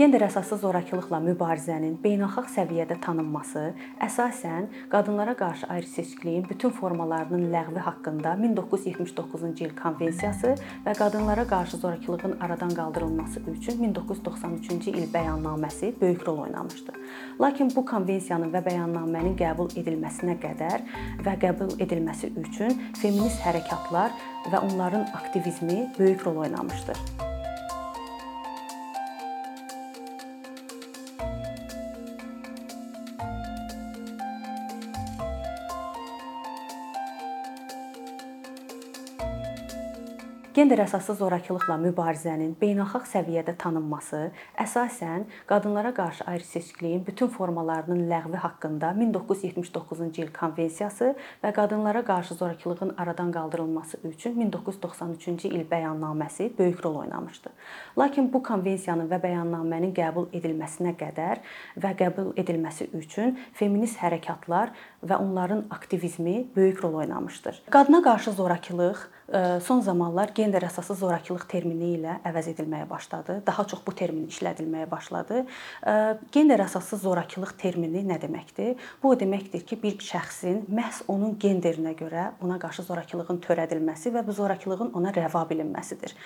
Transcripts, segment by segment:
Gender əsaslı zorakılıqla mübarizənin beynəlxalq səviyyədə tanınması əsasən qadınlara qarşı ayrı-seçkiliyin bütün formalarının ləğvi haqqında 1979-cu il konvensiyası və qadınlara qarşı zorakılığın aradan qaldırılması üçün 1993-cü il bəyannaməsi böyük rol oynamışdı. Lakin bu konvensiyanın və bəyannamənin qəbul edilməsinə qədər və qəbul edilməsi üçün feminist hərəkatlar və onların aktivizmi böyük rol oynamışdır. Gender əsaslı zorakılıqla mübarizənin beynəlxalq səviyyədə tanınması əsasən qadınlara qarşı ayrı-seçkiliyin bütün formalarının ləğvi haqqında 1979-cu il konvensiyası və qadınlara qarşı zorakılığın aradan qaldırılması üçün 1993-cü il bəyannaməsi böyük rol oynamışdı. Lakin bu konvensiyanın və bəyannamənin qəbul edilməsinə qədər və qəbul edilməsi üçün feminist hərəkatlar və onların aktivizmi böyük rol oynamışdır. Qadına qarşı zorakılıq son zamanlar gender əsaslı zorakılıq termini ilə əvəz edilməyə başladı. Daha çox bu termin işlədilməyə başladı. Gender əsaslı zorakılıq termini nə deməkdir? Bu o deməkdir ki, bir şəxsin məhz onun genderinə görə ona qarşı zorakılığın törədilməsi və bu zorakılığın ona rəva bilinməsidir.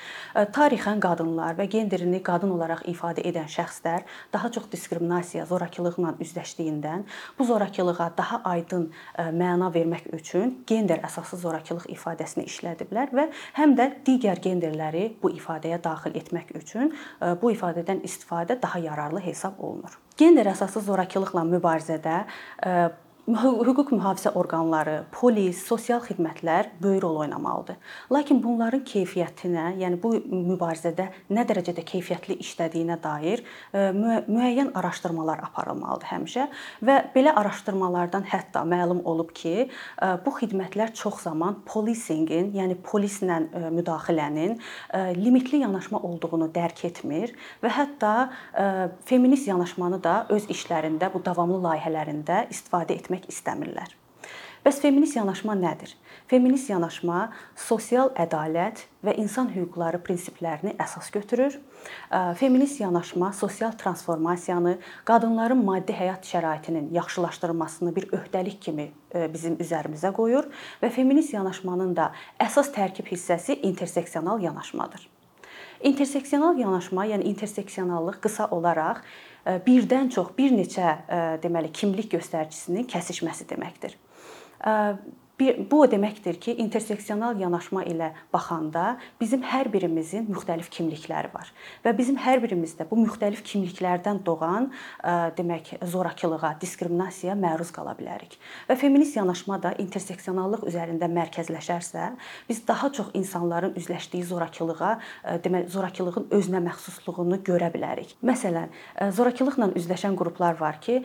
Tarixən qadınlar və genderini qadın olaraq ifadə edən şəxslər daha çox diskriminasiya, zorakılıqla üzləşdiyindən bu zorakılığa daha aydın məna vermək üçün gender əsaslı zorakılıq ifadəsini işlədiblər və həm də digər genderləri bu ifadəyə daxil etmək üçün e, bu ifadədən istifadə daha yararlı hesab olunur. Gender əsaslı zorakılıqla mübarizədə e, hüquq mühafizə orqanları, polis, sosial xidmətlər böyük rol oynamalıdır. Lakin bunların keyfiyyətinə, yəni bu mübarizədə nə dərəcədə keyfiyyətli işlədiyinə dair e, müəyyən araşdırmalar aparılmalıdır həmişə və belə araşdırmalardan hətta məlum olub ki, e, bu xidmətlər çox zaman policingin, yəni polislə e, müdaxilənin limitli yanaşma olduğunu dərk etmir və hətta feminist yanaşmanı da öz işlərində, bu davamlı layihələrində istifadə etmək etmək istəmirlər. Bəs feminist yanaşma nədir? Feminist yanaşma sosial ədalət və insan hüquqları prinsiplərini əsas götürür. Feminist yanaşma sosial transformasiyanı, qadınların maddi həyat şəraitinin yaxşılaşdırılmasını bir öhdəlik kimi bizim üzərimizə qoyur və feminist yanaşmanın da əsas tərkib hissəsi interseksional yanaşmadır. İnterseksional yanaşma, yəni interseksionallıq qısa olaraq birdən çox bir neçə deməli kimlik göstəricisinin kəsişməsi deməkdir. Bir, bu o deməkdir ki, interseksional yanaşma ilə baxanda bizim hər birimizin müxtəlif kimlikləri var və bizim hər birimizdə bu müxtəlif kimliklərdən doğan demək zorakılığa, diskriminasiyaya məruz qala bilərik. Və feminist yanaşma da interseksionallıq üzərində mərkəzləşərsə, biz daha çox insanların üzləşdiyi zorakılığa, demək zorakılığın özünə məxsusluğunu görə bilərik. Məsələn, zorakılıqla üzləşən qruplar var ki,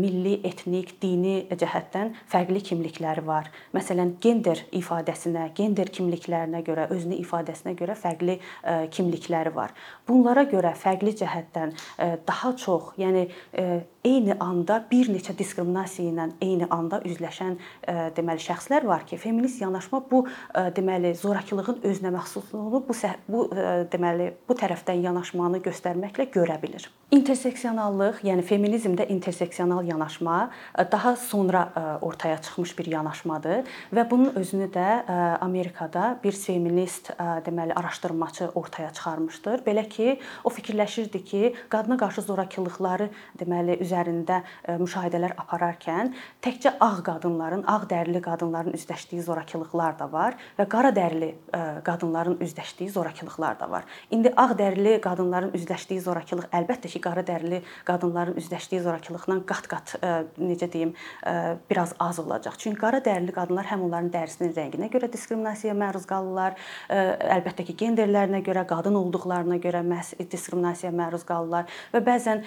milli, etnik, dini cəhətdən fərqli kimlikləri var Məsələn, gender ifadəsinə, gender kimliklərinə görə, özünü ifadəsinə görə fərqli e, kimlikləri var. Bunlara görə fərqli cəhətdən e, daha çox, yəni e, eyni anda bir neçə diskriminasiya ilə eyni anda üzləşən deməli şəxslər var ki, feminist yanaşma bu deməli zorakılığın özünə məxsusluğunu bu bu deməli bu tərəfdən yanaşmanı göstərməklə görə bilir. İnterseksionallıq, yəni feminizmdə interseksional yanaşma daha sonra ortaya çıxmış bir yanaşmadır və bunun özünü də Amerikada bir feminist deməli araşdırmaçı ortaya çıxarmışdır. Belə ki, o fikirləşirdi ki, qadına qarşı zorakılıqları deməli üzərində e, müşahidələr apararkən təkcə ağ qadınların, ağ dərili qadınların üzləşdiyi zorakılıqlar da var və qara dərili e, qadınların üzləşdiyi zorakılıqlar da var. İndi ağ dərili qadınların üzləşdiyi zorakılıq əlbəttə ki, qara dərili qadınların üzləşdiyi zorakılıqdan qat-qat e, necə deyim, biraz az olacaq. Çünki qara dərili qadınlar həm onların dərisinin rənginə görə diskriminasiyaya məruz qalırlar, əlbəttə ki, genderlərinə görə, qadın olduqlarına görə məhz diskriminasiyaya məruz qalırlar və bəzən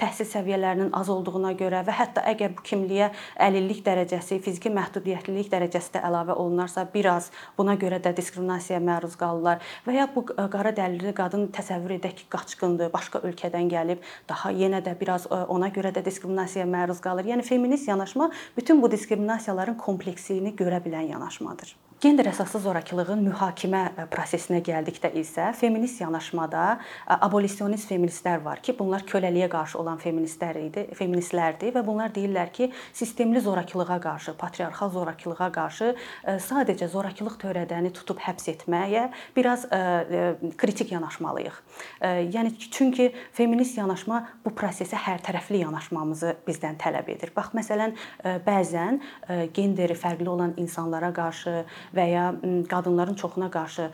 təhsil səviyyələrinin az olduğuna görə və hətta əgər bu kimliyə əlillik dərəcəsi, fiziki məhdudiyyətlilik dərəcəsi də əlavə olunarsa, biraz buna görə də diskriminasiyaya məruz qalırlar və ya bu qara dəlili qadın təsəvvür edək ki, qaçqındır, başqa ölkədən gəlib, daha yenə də biraz ona görə də diskriminasiyaya məruz qalır. Yəni feminist yanaşma bütün bu diskriminasiyaların kompleksiyini verdiyini görə bilən yanaşmadır. Gender əsaslı zorakılığın mühakimə e, prosesinə gəldikdə isə feminist yanaşmada e, abolisionist feministlər var ki, bunlar köləliyə qarşı olan feministlər idi, feministlərdir və bunlar deyirlər ki, sistemli zorakılığa qarşı, patriarxal zorakılığa qarşı e, sadəcə zorakılıq törədəni tutub həbs etməyə biraz kritik yanaşmalıyıq. Yəni çünki feminist yanaşma bu prosesə hərtərəfli yanaşmamızı bizdən tələb edir. Bax məsələn, bəzən genderi fərqli olan insanlara qarşı və ya qadınların çoxuna qarşı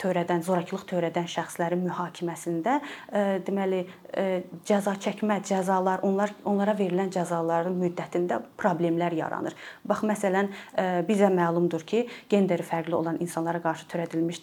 törədən, zorakılıq törədən şəxslərin mühakiməsində deməli cəza çəkmə, cəzalar, onlar onlara verilən cəzaların müddətində problemlər yaranır. Bax məsələn, bizə məlumdur ki, genderi fərqli olan insanlara qarşı törədilmiş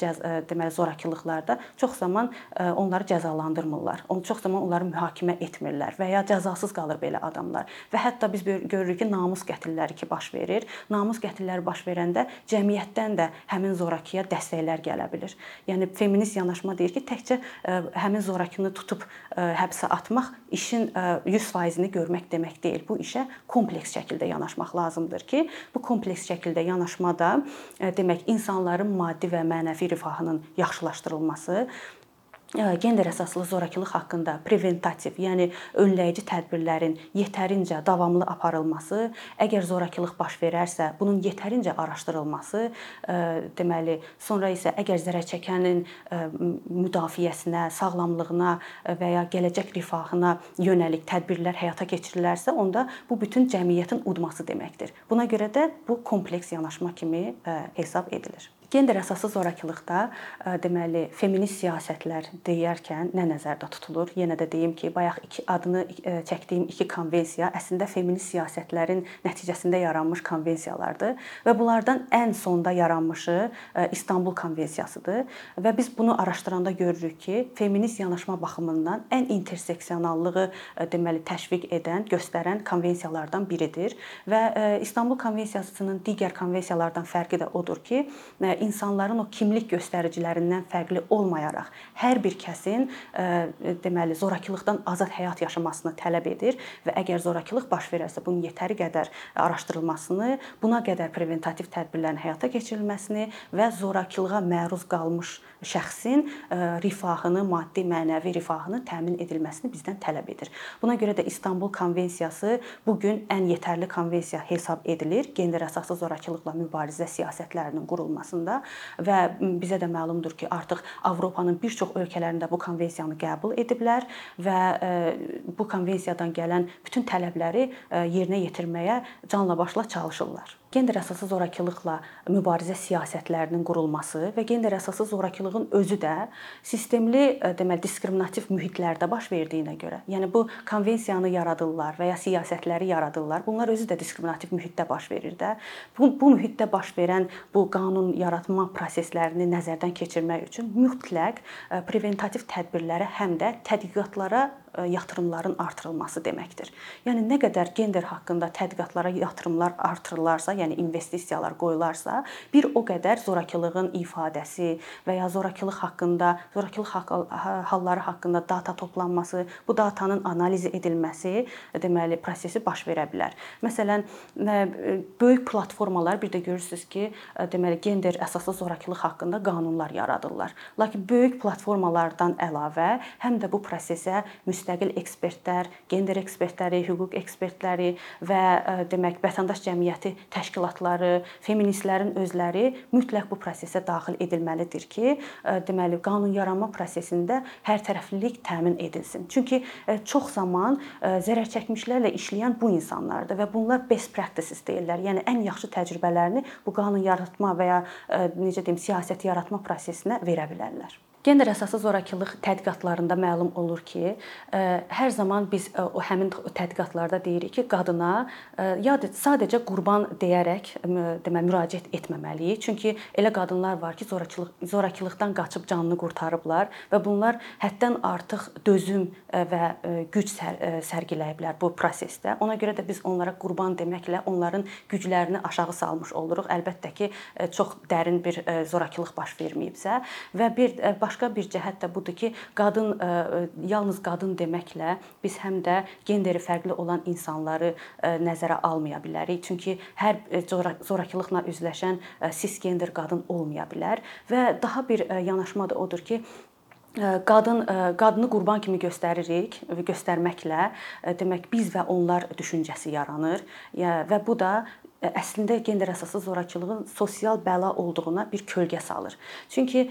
deməli zorakılıqlarda çox zaman onları cəzalandırmırlar. Onu çox zaman onları mühakimə etmirlər və ya cəzasız qalır belə adamlar. Və hətta biz görürük ki, namus qətlləri ki baş verir. Namus qətlləri baş verəndə cəmiyyətdən də həmin zorakıya dəstəklər gələ bilər. Yəni feminist yanaşma deyir ki, təkcə e, həmin zorakını tutub e, həbsə atmaq işin 100%-ni e, görmək demək deyil. Bu işə kompleks şəkildə yanaşmaq lazımdır ki, bu kompleks şəkildə yanaşmada demək insanların maddi və mənəvi rifahının yaxşılaşdırılması, gender əsaslı zorakılıq haqqında preventativ, yəni önləyici tədbirlərin yetərincə davamlı aparılması, əgər zorakılıq baş verərsə, bunun yetərincə araşdırılması, deməli, sonra isə əgər zərər çəkənin müdafiəsinə, sağlamlığına və ya gələcək rifahına yönəlik tədbirlər həyata keçirilərsə, onda bu bütün cəmiyyətin udması deməkdir. Buna görə də bu kompleks yanaşma kimi hesab edilir. Gender əsaslı zorakılıqda deməli feminist siyasətlər deyərkən nə nəzərdə tutulur? Yenə də deyim ki, bayaq iki adını çəkdiyim iki konvensiya əslində feminist siyasətlərin nəticəsində yaranmış konvensiyalardır və bunlardan ən sonda yaranmışı İstanbul konvensiyasıdır və biz bunu araşdıranda görürük ki, feminist yanaşma baxımından ən interseksionallığı deməli təşviq edən, göstərən konvensiyalardan biridir və İstanbul konvensiyasının digər konvensiyalardan fərqi də odur ki, insanların o kimlik göstəricilərindən fərqli olmayaraq hər bir kəsin deməli zorakılıqdan azad həyat yaşamasını tələb edir və əgər zorakılıq baş verərsə bunun yetəri qədər araşdırılmasını, buna qədər preventativ tədbirlərin həyata keçirilməsini və zorakılığa məruz qalmış şəxsin rifahını, maddi, mənəvi rifahını təmin edilməsini bizdən tələb edir. Buna görə də İstanbul konvensiyası bu gün ən yetərli konvensiya hesab edilir gender əsaslı zorakılıqla mübarizə siyasətlərinin qurulmasında konvensiyasında və bizə də məlumdur ki, artıq Avropanın bir çox ölkələrində bu konvensiyanı qəbul ediblər və bu konvensiyadan gələn bütün tələbləri yerinə yetirməyə canla başla çalışırlar. Gender əsaslı zorakılıqla mübarizə siyasətlərinin qurulması və gender əsaslı zorakılığın özü də sistemli deməli diskriminativ mühitlərdə baş verdiyinə görə, yəni bu konvensiyanı yaradırlar və ya siyasətləri yaradırlar. Bunlar özü də diskriminativ mühitdə baş verir də. Bu bu mühitdə baş verən bu qanun yaratma proseslərini nəzərdən keçirmək üçün mütləq preventativ tədbirlərə həm də tədqiqatlara yatırımların artırılması deməkdir. Yəni nə qədər gender haqqında tədqiqatlara yatırımlar artırılarsa, yəni investisiyalar qoyularsa, bir o qədər zorakılığın ifadəsi və ya zorakılıq haqqında, zorakılıq halları haqqında data toplanması, bu datanın analiz edilməsi, deməli, prosesi baş verə bilər. Məsələn, böyük platformalar bir də görürsüz ki, deməli, gender əsaslı zorakılıq haqqında qanunlar yaradırlar. Lakin böyük platformalardan əlavə həm də bu prosesə müstəqil ekspertlər, gender ekspertləri, hüquq ekspertləri və demək vətəndaş cəmiyyəti təşkilatları, feministlərin özləri mütləq bu prosesə daxil edilməlidir ki, deməli qanunyaranma prosesində hərtərəflilik təmin edilsin. Çünki çox zaman zərər çəkmişlərlə işləyən bu insanlardır və bunlar best practices deyirlər. Yəni ən yaxşı təcrübələrini bu qanun yaratma və ya necə deyim, siyasət yaratma prosesinə verə bilərlər. Gender əsaslı zorakılıq tədqiqatlarında məlum olur ki, e, hər zaman biz e, o həmin tədqiqatlarda deyirik ki, qadına e, ya sadəcə qurban deyərək demə müraciət etməməliyik. Çünki elə qadınlar var ki, zorakılıq zorakılıqdan qaçıb canını qurtarıblar və bunlar həddən artıq dözüm və güc sərgiləyiblər bu prosesdə. Ona görə də biz onlara qurban deməklə onların güclərini aşağı salmış oluruq. Əlbəttə ki, çox dərin bir zorakılıq baş verməyibsə və bir baş başqa bir cəhət də budur ki, qadın yalnız qadın deməklə biz həm də genderi fərqli olan insanları nəzərə almaya bilərik. Çünki hər zorakılıqla üzləşən cisgender qadın olmaya bilər və daha bir yanaşma da odur ki, qadın qadını qurban kimi göstəririk və göstərməklə demək biz və onlar düşüncəsi yaranır və bu da əslində gender əsaslı zorakılığın sosial bəla olduğuna bir kölgə salır. Çünki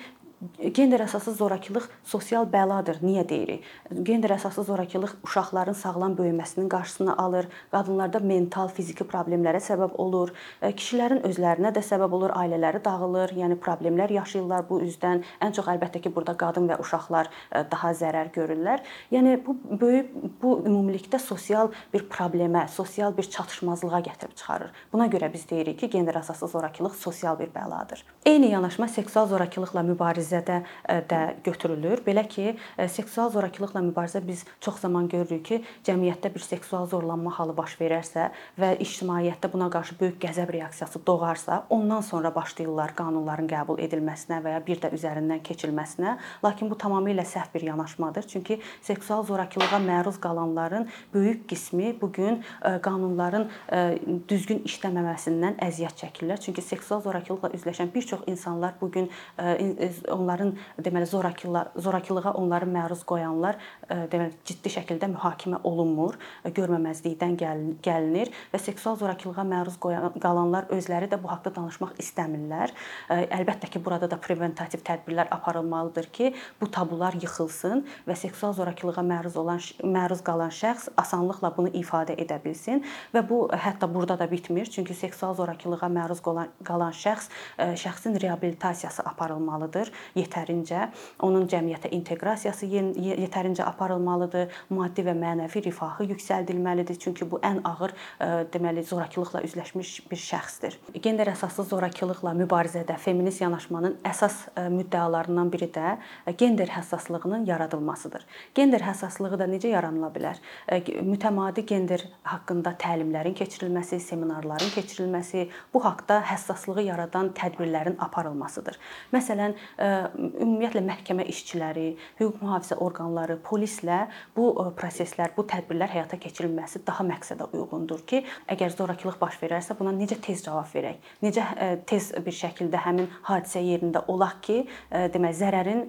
Gender əsaslı zorakılıq sosial bəladır. Niyə deyirik? Gender əsaslı zorakılıq uşaqların sağlam böyüməsinin qarşısını alır, qadınlarda mental, fiziki problemlərə səbəb olur, e, kişilərin özlərinə də səbəb olur, ailələri dağılır, yəni problemlər yaşayırlar bu üzdən. Ən çox əlbəttə ki, burada qadın və uşaqlar e, daha zərər görürlər. Yəni bu böyük bu ümumilikdə sosial bir problemə, sosial bir çatışmazlığa gətirib çıxarır. Buna görə biz deyirik ki, gender əsaslı zorakılıq sosial bir bəladır. Eyni yanaşma seksual zorakılıqla mübarizə mübarizədə də götürülür. Belə ki, seksual zorakılıqla mübarizə biz çox zaman görürük ki, cəmiyyətdə bir seksual zorlanma halı baş verərsə və ictimaiyyətdə buna qarşı böyük qəzəb reaksiyası doğarsa, ondan sonra başlayırlar qanunların qəbul edilməsinə və ya bir də üzərindən keçilməsinə. Lakin bu tamamilə səhv bir yanaşmadır. Çünki seksual zorakılığa məruz qalanların böyük qismi bu gün qanunların düzgün işləməməsindən əziyyət çəkirlər. Çünki seksual zorakılıqla üzləşən bir çox insanlar bu gün onların deməli zorakılığa zorakılığa onları məruz qoyanlar e, deməli ciddi şəkildə mühakimə olunmur, e, görməməzlikdən gəlinir və seksual zorakılığa məruz qalanlar özləri də bu haqqda danışmaq istəmirlər. E, əlbəttə ki, burada da preventativ tədbirlər aparılmalıdır ki, bu tabular yıxılsın və seksual zorakılığa məruz olan məruz qalan şəxs asanlıqla bunu ifadə edə bilsin və bu hətta burada da bitmir. Çünki seksual zorakılığa məruz qalan, qalan şəxs şəxsin reabilitasiyası aparılmalıdır yetərincə, onun cəmiyyətə inteqrasiyası yetərincə aparılmalıdır, maddi və mənəvi rifahı yüksəldilməlidir. Çünki bu ən ağır e, deməli zorakılıqla üzləşmiş bir şəxsdir. Gender əsaslı zorakılıqla mübarizədə feminist yanaşmanın əsas e, müddəalarından biri də e, gender həssaslığının yaradılmasıdır. Gender həssaslığı da necə yaranıla bilər? Mütəmadi gender haqqında təlimlərin keçirilməsi, seminarların keçirilməsi, bu haqqda həssaslığı yaradan tədbirlərin aparılmasıdır. Məsələn, ümumiyyətlə məhkəmə işçiləri, hüquq mühafizə orqanları, polislə bu e, proseslər, bu tədbirlər həyata keçirilməsi daha məqsədə uyğundur ki, əgər zorakılıq baş verərsə buna necə tez cavab verək? Necə e, tez bir şəkildə həmin hadisə yerində olaq ki, e, demək zərərin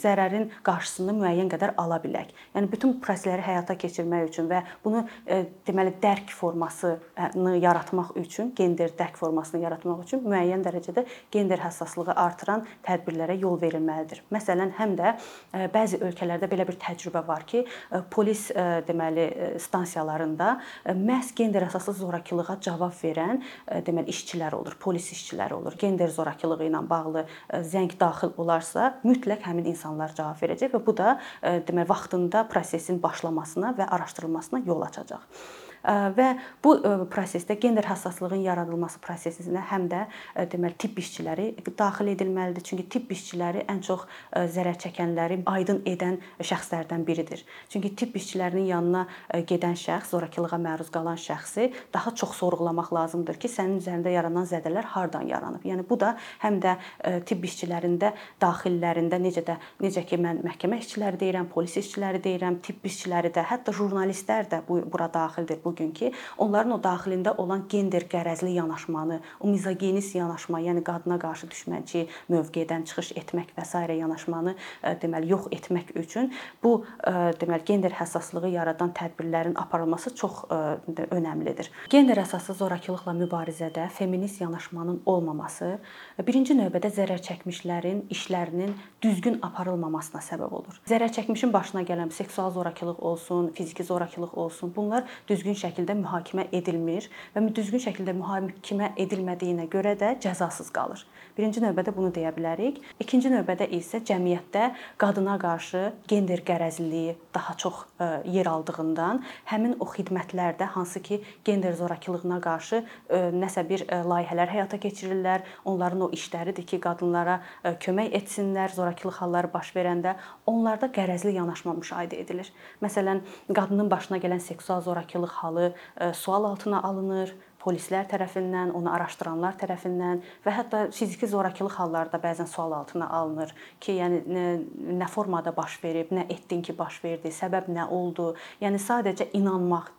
zərərin qarşısını müəyyən qədər ala bilək. Yəni bütün prosesləri həyata keçirmək üçün və bunu deməli dərk formasını yaratmaq üçün, gender dərk formasını yaratmaq üçün müəyyən dərəcədə gender həssaslığı artıran tədbirlər tədbirlərə yol verilməlidir. Məsələn, həm də e, bəzi ölkələrdə belə bir təcrübə var ki, e, polis e, deməli stansiyalarında məhz gender əsaslı zorakılığa cavab verən deməli işçilər olur, polis işçiləri olur. Gender zorakılığı ilə bağlı zəng daxil olarsa, mütləq həmin insanlar cavab verəcək və bu da deməli vaxtında prosesin başlamasına və araşdırılmasına yol açacaq və bu prosesdə gender həssaslığın yaradılması prosesinə həm də deməli tibb işçiləri daxil edilməlidir. Çünki tibb işçiləri ən çox zərər çəkənləri aydın edən şəxslərdən biridir. Çünki tibb işçilərinin yanına gedən şəxs, zorakılığa məruz qalan şəxsi daha çox sorğulamaq lazımdır ki, sənin üzərində yaranan zədələr hardan yaranıb. Yəni bu da həm də tibb işçilərində daxillərində necə də necə ki mən məhkəmə işçiləri deyirəm, polis işçiləri deyirəm, tibb işçiləri də, hətta jurnalistlər də bu bura daxildir bu gün ki, onların o daxilində olan gender qərəzli yanaşmanı, o mizogenist yanaşma, yəni qadına qarşı düşmənçi mövqedən çıxış etmək və s. yanaşmanı e, deməli yox etmək üçün bu e, deməli gender həssaslığı yaradan tədbirlərin aparılması çox e, önəmlidir. Gender əsaslı zorakılıqla mübarizədə feminist yanaşmanın olmaması birinci növbədə zərər çəkmişlərin işlərinin düzgün aparılmamasına səbəb olur. Zərər çəkmişin başına gələn seksual zorakılıq olsun, fiziki zorakılıq olsun, bunlar düzgün şəkildə mühakimə edilmir və düzgün şəkildə mühakimə edilmədiyinə görə də cəzasız qalır. Birinci növbədə bunu deyə bilərik. İkinci növbədə isə cəmiyyətdə qadına qarşı gender qərəzliliyi daha çox e, yer aldığından həmin o xidmətlərdə hansı ki gender zorakılığına qarşı e, nəsə bir e, layihələr həyata keçirirlər. Onların o işləridir ki, qadınlara kömək etsinlər zorakılıq halları baş verəndə onlarda qərəzli yanaşma müşahidə edilir. Məsələn, qadının başına gələn seksual zorakılıq halı e, sual altına alınır, polislər tərəfindən, onu araşdıranlar tərəfindən və hətta fiziki zorakılıq halları da bəzən sual altına alınır ki, yəni nə, nə formada baş verib, nə etdin ki, baş verdi, səbəb nə oldu? Yəni sadəcə inanmaq,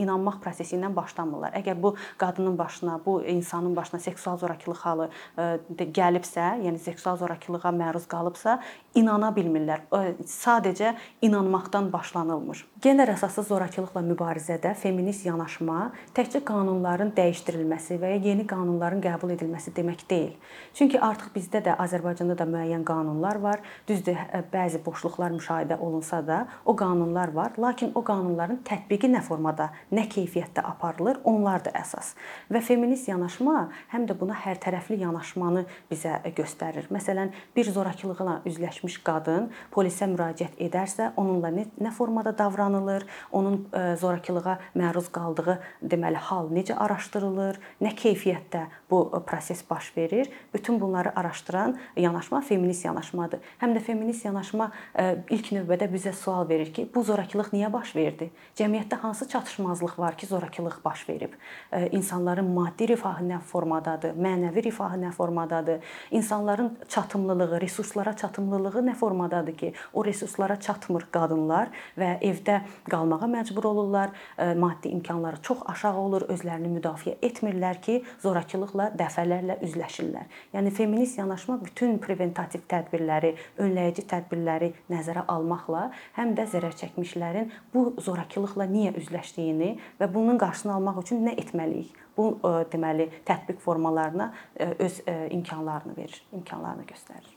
inanmaq prosesi ilə başlamırlar. Əgər bu qadının başına, bu insanın başına seksual zorakılıq halı gəlibsə, yəni seksual zorakılığa məruz qalıbsa, inana bilmirlər. Sadəcə inanmaqdan başlanılmır. Gender əsaslı zorakılıqla mübarizədə feminist yanaşma təkcə qanunların dəyişdirilməsi və ya yeni qanunların qəbul edilməsi demək deyil. Çünki artıq bizdə də Azərbaycanda da müəyyən qanunlar var. Düzdür, hə, bəzi boşluqlar müşahidə olunsa da, o qanunlar var, lakin o qanunların tətbiqi nə formada, nə keyfiyyətdə aparılır, onlar da əsas. Və feminist yanaşma həm də buna hərtərəfli yanaşmanı bizə göstərir. Məsələn, bir zorakılıqla üzləşmiş qadın polisə müraciət edərsə, onunla nə formada davranılır, onun e, zorakılığa məruz qaldığı deməli hal necə araşdırılır, nə keyfiyyətdə bu e, proses baş verir, bütün bunları araşdıran yanaşma feminist yanaşmadır. Həm də feminist yanaşma e, ilk növbədə bizə sual verir ki, bu zorakılıq niyə baş verdi? Cəmiyyətdə hansı çatışmazlıq var ki, zorakılıq baş verib? İnsanların maddi rifahı nə formadadır, mənəvi rifahı nə formadadır? İnsanların çatımlılığı, resurslara çatımlılığı nə formadadır ki, o resurslara çatmır qadınlar və evdə qalmağa məcbur olurlar, maddi imkanları çox aşağı olur, özlərini müdafiə etmirlər ki, zorakılıqla dəfələrlə üzləşirlər. Yəni feminist yanaşma bütün preventativ tədbirləri, önləyici tədbirləri nəzərə almaqla həm də zərər çəkmişlərin bu zorakılıqla niyə üzləşdiyini və bunun qarşısını almaq üçün nə etməliyik? Bu deməli tətbiq formalarına öz imkanlarını verir, imkanlarını göstərir.